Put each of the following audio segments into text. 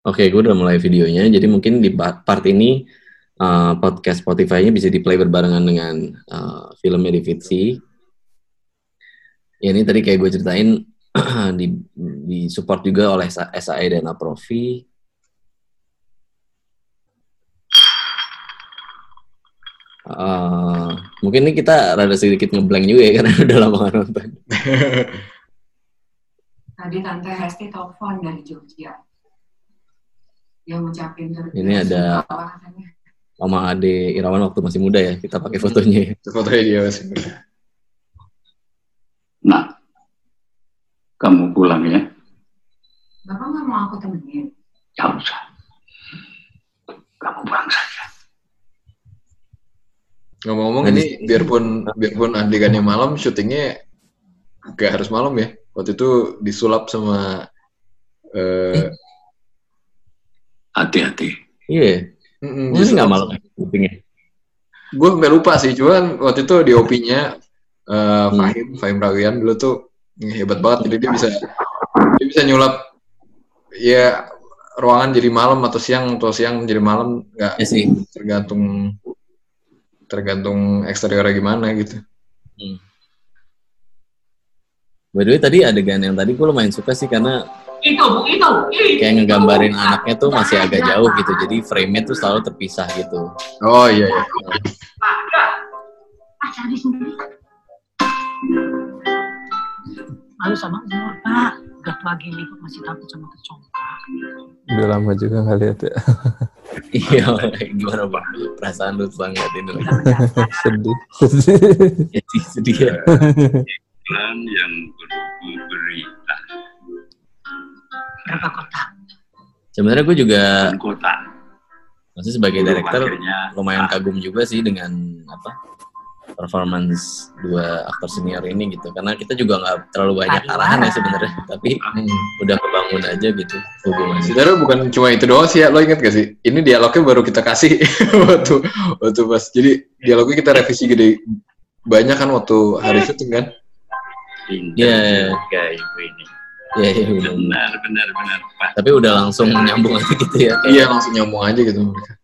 Oke, gue udah mulai videonya. Jadi mungkin di part ini uh, podcast Spotify-nya bisa di-play berbarengan dengan uh, filmnya di Fitsi. Ya ini tadi kayak gue ceritain di, di support juga oleh SAE dan Aprofi. Uh, mungkin ini kita rada sedikit ngeblank juga ya karena udah lama nonton. Tadi Tante Hesti telepon dari Jogja ngucapin ini ada Mama Ade Irawan waktu masih muda ya kita pakai fotonya. Itu fotonya dia masih muda. Nah kamu pulang ya. Bapak nggak mau aku temenin? Ya usah. Kamu pulang saja. Ngomong-ngomong ini biarpun biarpun adegannya malam syutingnya gak harus malam ya. Waktu itu disulap sama uh, hati-hati. Iya. Mm -mm, nggak malu kupingnya. Gue nggak lupa sih, cuman waktu itu di opinya uh, Fahim, hmm. Fahim Rawian dulu tuh hebat banget, jadi dia bisa dia bisa nyulap ya ruangan jadi malam atau siang atau siang jadi malam nggak ya sih. tergantung tergantung eksteriornya gimana gitu. Hmm. By the way tadi adegan yang tadi gue lumayan suka sih karena itu bu itu, itu kayak ngegambarin anaknya tuh masih agak jauh gitu jadi frame-nya tuh selalu terpisah gitu. Oh iya iya. Lalu sama umur pak. Gak lagi lihat masih takut sama kecoa udah lama juga nggak lihat ya. Iya gimana pak? Perasaan lu setelah ngeliat ini sedih. Sedih sedih ya. Yang berita berapa kotak? Sebenarnya gue juga kota. Masih sebagai director lumayan kagum juga sih dengan apa performance dua aktor senior ini gitu karena kita juga nggak terlalu banyak arahan ya sebenarnya tapi hmm. udah kebangun aja gitu hubungannya. Sebenarnya bukan cuma itu doang sih ya lo inget gak sih ini dialognya baru kita kasih waktu waktu pas jadi dialognya kita revisi gede banyak kan waktu hari syuting kan? Iya. Yeah. ini. Iya, iya benar. Benar, benar, benar. Pak. Tapi udah langsung nyambung aja gitu ya. Iya, langsung nyambung aja gitu mereka.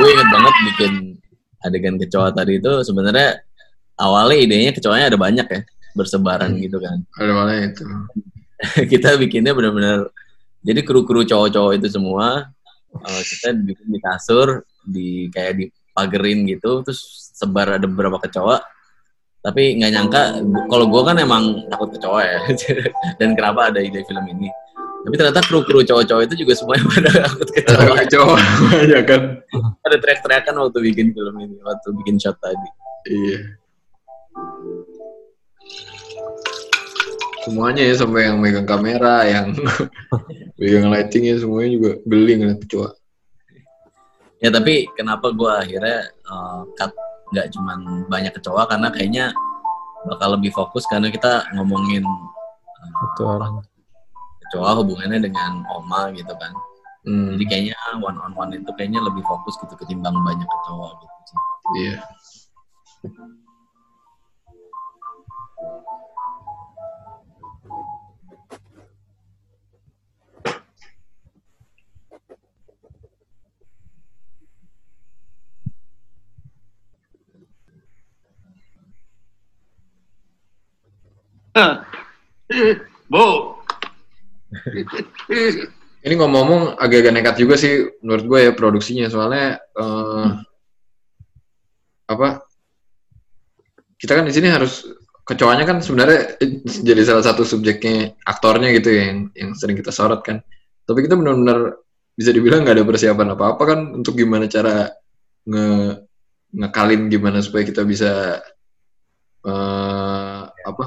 gue inget banget bikin adegan kecoa tadi itu sebenarnya awalnya idenya kecoanya ada banyak ya bersebaran hmm. gitu kan ada itu kita bikinnya benar-benar jadi kru-kru cowok-cowok itu semua uh, kita bikin di kasur di kayak dipagerin gitu terus sebar ada beberapa kecoa tapi nggak nyangka kalau gue kan emang takut kecoa ya. Dan kenapa ada ide film ini? Tapi ternyata kru-kru cowok-cowok itu juga semuanya pada takut kecoa kecoa ya kan? Ada teriak-teriakan waktu bikin film ini waktu bikin shot tadi. Iya semuanya ya sampai yang megang kamera yang megang lightingnya semuanya juga geli ngeliat kecoa. Ya tapi kenapa gue akhirnya uh, cut nggak cuman banyak kecoa? Karena kayaknya bakal lebih fokus karena kita ngomongin uh, itu orang. kecoa hubungannya dengan oma gitu kan. Hmm. jadi kayaknya one on one itu kayaknya lebih fokus gitu ketimbang banyak kecoa gitu sih. Iya Bu. Ini ngomong-ngomong agak-agak nekat juga sih menurut gue ya produksinya soalnya uh, apa kita kan di sini harus kecoanya kan sebenarnya jadi salah satu subjeknya aktornya gitu ya yang, yang sering kita sorot kan tapi kita benar-benar bisa dibilang nggak ada persiapan apa-apa kan untuk gimana cara nge ngekalin gimana supaya kita bisa uh, apa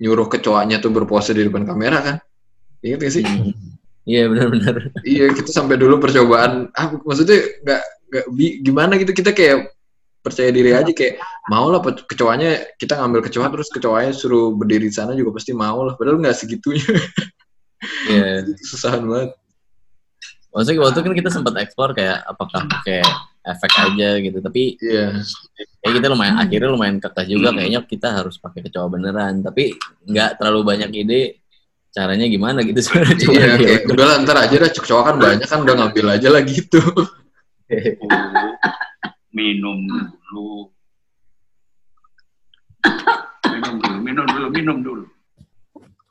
nyuruh kecoanya tuh berpose di depan kamera kan? Ingat gak sih? Iya benar-benar. Iya kita sampai dulu percobaan ah maksudnya nggak nggak gimana gitu? Kita kayak percaya diri aja kayak mau lah kecoanya kita ngambil kecoa terus kecoanya suruh berdiri di sana juga pasti mau lah padahal nggak segitunya. Yeah. susahan banget. Maksudnya waktu kan kita sempat eksplor kayak apakah pakai efek aja gitu, tapi Iya. kayak kita lumayan akhirnya lumayan kekeh juga kayaknya kita harus pakai kecoa beneran, tapi nggak terlalu banyak ide caranya gimana gitu sebenarnya. Iya, ya kayak udah. lah, ntar aja dah cowok kan banyak kan udah ngambil aja lah gitu. minum dulu. minum dulu, minum dulu, minum dulu.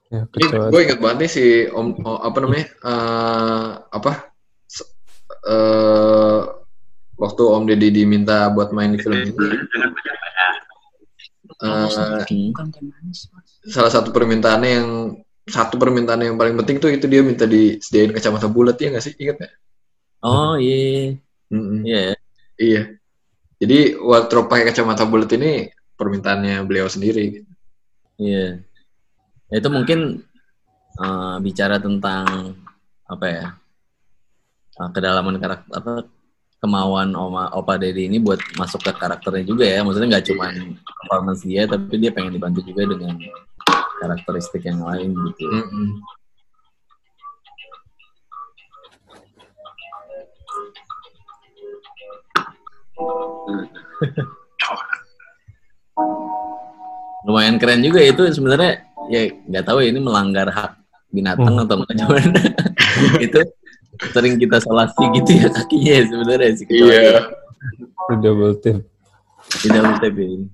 Ya, kecoa. gue inget banget nih si Om oh, apa namanya? eh apa? Eh waktu Om Deddy diminta buat main di film ini, Mas. salah satu permintaannya yang satu permintaan yang paling penting tuh itu dia minta disediain kacamata bulat ya nggak sih? Ingat nggak? Oh iya, Mm-mm. iya. Iya. Jadi wardrobe pakai kacamata bulat ini permintaannya beliau sendiri. Iya. Ya, itu mungkin eh, bicara tentang apa ya? eh, kedalaman karakter apa kemauan Oma Opa Dedi ini buat masuk ke karakternya juga ya. Maksudnya nggak cuma performance dia, tapi dia pengen dibantu juga dengan karakteristik yang lain gitu. Mm-mm. Lumayan keren juga itu sebenarnya ya nggak tahu ya ini melanggar hak binatang Hmm. atau enggak cuman itu sering kita solasi gitu ya kakinya ya sebenarnya si kecoa Iya. Di double tip. tidak boleh ini.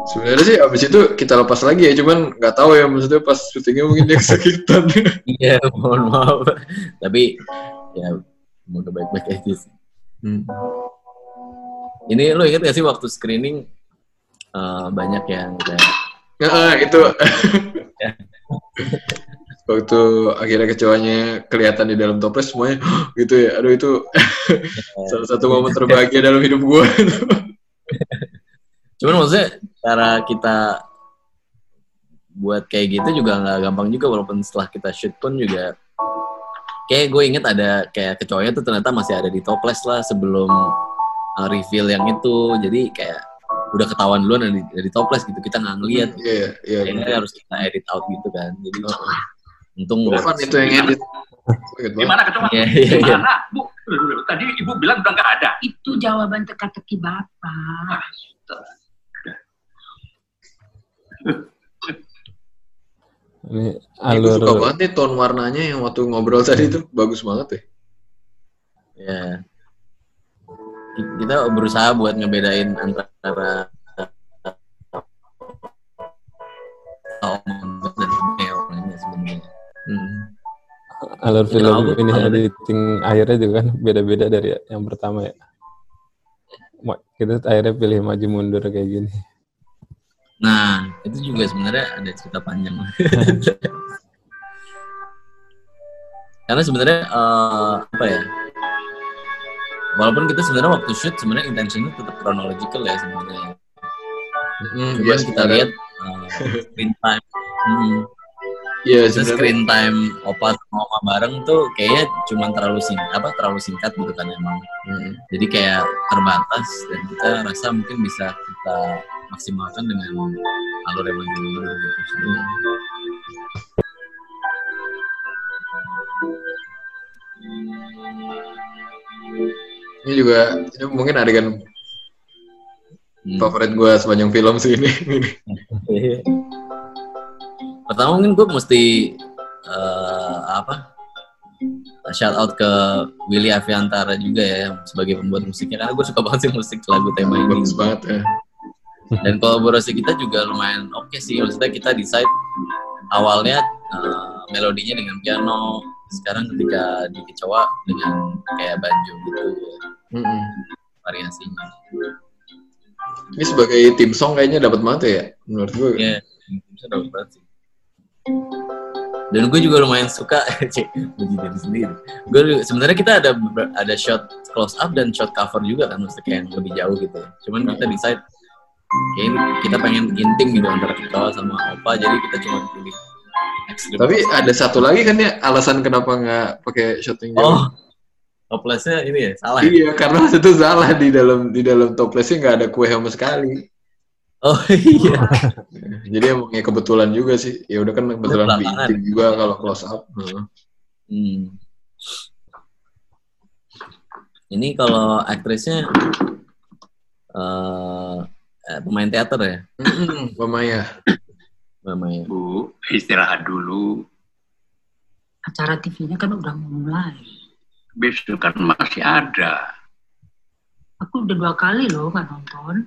Sebenarnya sih abis itu kita lepas lagi ya, cuman nggak tahu ya maksudnya pas syutingnya mungkin dia kesakitan. Iya, mohon maaf. Tapi ya semoga baik-baik aja sih. Hmm. Ini lo inget gak sih waktu screening eh, banyak yang kayak Nah, itu. Waktu akhirnya kecoanya kelihatan di dalam toples semuanya gitu ya. Aduh itu salah satu momen terbahagia dalam hidup gue. Cuman maksudnya cara kita buat kayak gitu juga nggak gampang juga walaupun setelah kita shoot pun juga kayak gue inget ada kayak kecoanya tuh ternyata masih ada di toples lah sebelum uh, reveal yang itu jadi kayak udah ketahuan duluan dari, dari toples gitu kita nggak ngeliat Iya, iya. kayaknya harus kita edit out gitu kan jadi untung Tovan itu yang edit. Ingat Di banget. mana kecoa? Iya, Di iya, iya. mana? Bu, tadi ibu bilang udah nggak ada. Itu jawaban teka-teki Bapak. Ini Ini gue suka alur banget nih tone warnanya yang waktu ngobrol tadi itu bagus banget ya. Ya. Kita berusaha buat ngebedain antara Almond alur Kita film alur- ini alur- editing akhirnya juga kan beda-beda dari yang pertama ya. Ma- Kita akhirnya pilih maju mundur kayak gini. Nah, itu juga sebenarnya ada cerita panjang. Karena sebenarnya eh, apa ya? Walaupun kita sebenarnya waktu shoot sebenarnya intentionnya tetap chronological ya sebenarnya. Hmm, Cuman iya, kita lihat eh, screen time. Hmm. Iya, Terus sebenarnya. screen time opa sama oma bareng tuh kayaknya cuma terlalu singkat apa terlalu singkat gitu kan emang. Hmm. Jadi kayak terbatas dan kita rasa mungkin bisa kita maksimalkan dengan alur yang lebih gitu. Hmm. Ini juga ini mungkin adegan Hmm. favorit gue sepanjang film sih ini. Pertama mungkin gue mesti eh, apa shout out ke Willy Aviantara juga ya sebagai pembuat musiknya. Karena gue suka banget sih musik lagu tema ini. Bagus banget ya. dan kolaborasi kita juga lumayan oke sih. Maksudnya kita decide awalnya eh, melodinya dengan piano. Sekarang ketika di kecoa dengan kayak banjo gitu. Mm-mm. variasinya. Ini sebagai tim song kayaknya dapat banget ya menurut gue. ya dapat banget sih dan gue juga lumayan suka cek puji diri sendiri gue sebenarnya kita ada ada shot close up dan shot cover juga kan maksudnya kayak yang lebih jauh gitu cuman kita decide kayak kita pengen intim gitu antara kecoa sama opa jadi kita cuma pilih Tapi ada satu lagi kan ya alasan kenapa nggak pakai shooting jauh. oh toplesnya ini ya salah ya? Iya, karena waktu itu salah di dalam di dalam toplesnya nggak ada kue sama sekali. Oh iya. Jadi emang ya kebetulan juga sih. Ya udah kan kebetulan bikin juga kalau close up. Heeh. Hmm. Ini kalau aktrisnya eh eh, pemain teater ya, Mm-mm, Mbak Maya. namanya. Bu, istirahat dulu. Acara TV-nya kan udah mulai. Besok kan masih ada. Aku udah dua kali loh nggak nonton.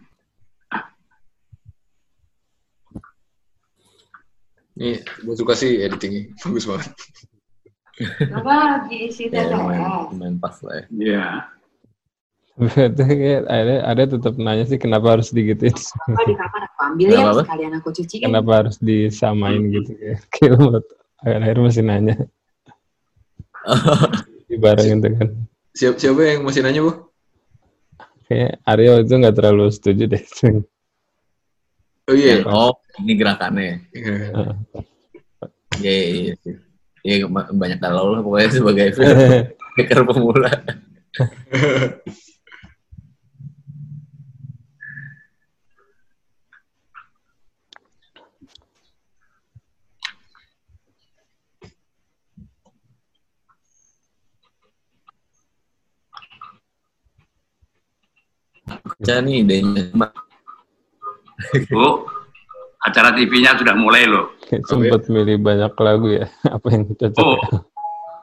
Ini gue suka sih editingnya. Bagus banget. Coba diisi Ya, lumayan, lumayan pas lah ya. Ya. Berarti ada ada tetap nanya sih kenapa harus digituin. Coba di kamar aku ambil ya, sekalian aku cuciin. kenapa harus disamain gitu kayak kayak buat akhir-akhir masih nanya dibarengin tuh kan Siapa, siapa yang masih nanya, Bu? kayak Aryo itu nggak terlalu setuju deh Oh iya. Oh, ini gerakannya. Iya. Iya, iya, iya. sih. Iya, ma- banyak kalau lah pokoknya sebagai filmmaker pemula. Baca nih idenya. Bu, acara TV-nya sudah mulai loh. Sempet milih banyak lagu ya apa yang cocok Oh, ya.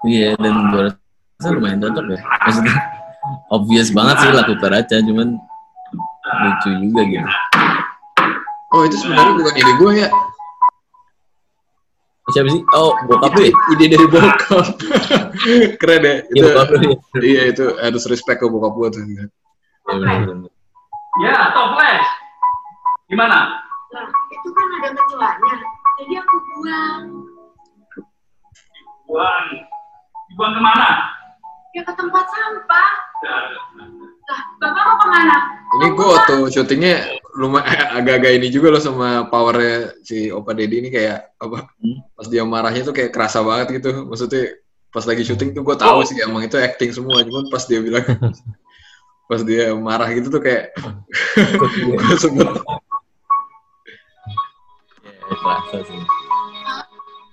Iya, dan gue rasa lumayan cocok ya. Maksudnya, obvious banget sih lagu Karaca, cuman lucu juga gitu. Oh itu sebenarnya bukan ide gue ya. Siapa sih? Oh, bokap ya? Ide dari bokap. Keren ya. Iya, Itu, bokap ya. iya itu harus respect ke bokap gue tuh. Iya, bener-bener. ya, toples. Gimana? Nah, itu kan ada kecoanya. Jadi aku buang. Buang. Buang ke mana? Ya ke tempat sampah. Lah, Bapak mau ke mana? Ini gue waktu syutingnya lumayan agak-agak ini juga loh sama powernya si Opa Deddy ini kayak apa? Hmm. Pas dia marahnya tuh kayak kerasa banget gitu. Maksudnya pas lagi syuting tuh gue tahu sih emang itu acting semua. Cuman pas dia bilang pas dia marah gitu tuh kayak gue sempet Iya, kerasa sih.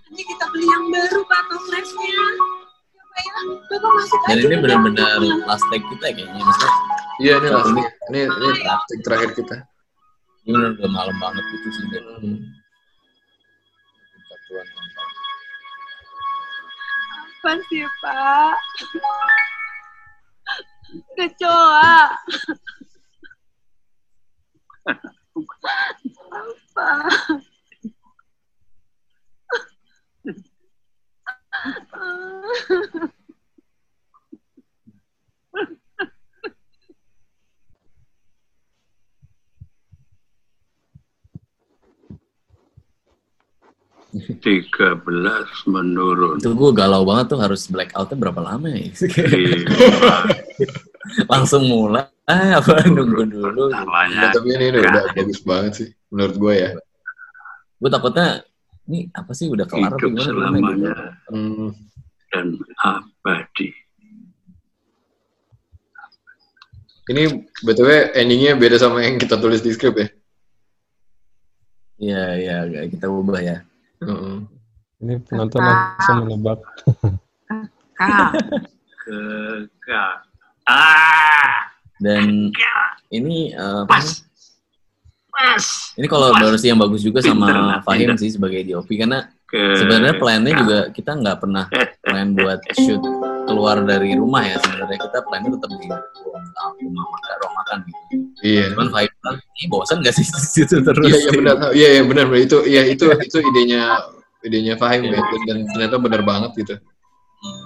Nanti kita beli yang baru, Pak, toplesnya. Coba ya, Bapak masuk Dan aja ini benar-benar last take kita kayaknya. Maksudnya, Iya ini lah, ini ini, ini taktik terakhir kita. ini benar udah malam banget gitu sih. Hmm. Nonton. Apa sih, Pak? Kecoa. Apa? Tiga belas menurun. Itu gue galau banget tuh harus blackoutnya berapa lama ya? Iya, Langsung mulai. Ah, apa nunggu dulu. Nah, Namanya tapi ini udah, udah bagus banget sih menurut gue ya. Gue takutnya ini apa sih udah kelar apa hidup gimana? selamanya Hmm, dan abadi. ini btw endingnya beda sama yang kita tulis di skrip ya. Iya, iya, kita ubah ya. Heeh. ini penonton langsung menebak Kak, Kekal. Ah, Dan ini eh, apa pas. ini kolaborasi yang bagus juga Pinter, sama Fahim sih sebagai DOP karena Ke- sebenarnya plannya juga kita nggak pernah plan buat shoot keluar dari rumah ya sebenarnya kita plannya tetap di rumah makan ruang makan gitu. Iya. Cuman bilang, ini bosan gak sih situ terus? Iya iya benar. Iya iya benar benar. itu iya itu itu idenya idenya Fahim Iya. ya. dan ternyata benar banget gitu. Hmm,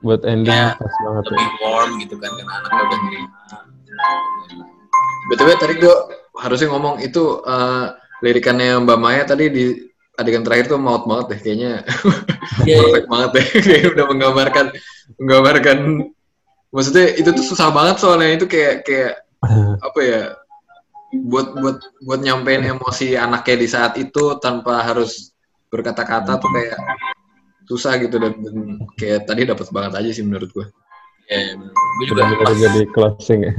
buat ending Ya, pas banget ya lebih warm gitu kan karena anaknya udah nerima. btw tadi gue harusnya ngomong itu eh, lirikannya Mbak Maya tadi di adegan terakhir tuh maut banget deh kayaknya Iya, iya. perfect banget deh kayak udah menggambarkan menggambarkan maksudnya itu tuh susah banget soalnya itu kayak kayak apa ya buat buat buat nyampein emosi anaknya di saat itu tanpa harus berkata-kata tuh kayak susah gitu dan, dan kayak tadi dapat banget aja sih menurut gue. Iya, iya, bener. Gue juga pas, jadi closing ya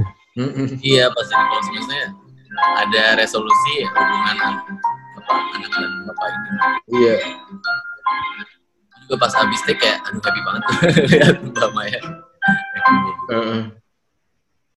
iya pas di close biasanya ada resolusi ya, hubungan an- apa, anak dan bapak ini. Iya. Juga pas habis take kayak aduh happy banget lihat Mbak Maya. Heeh.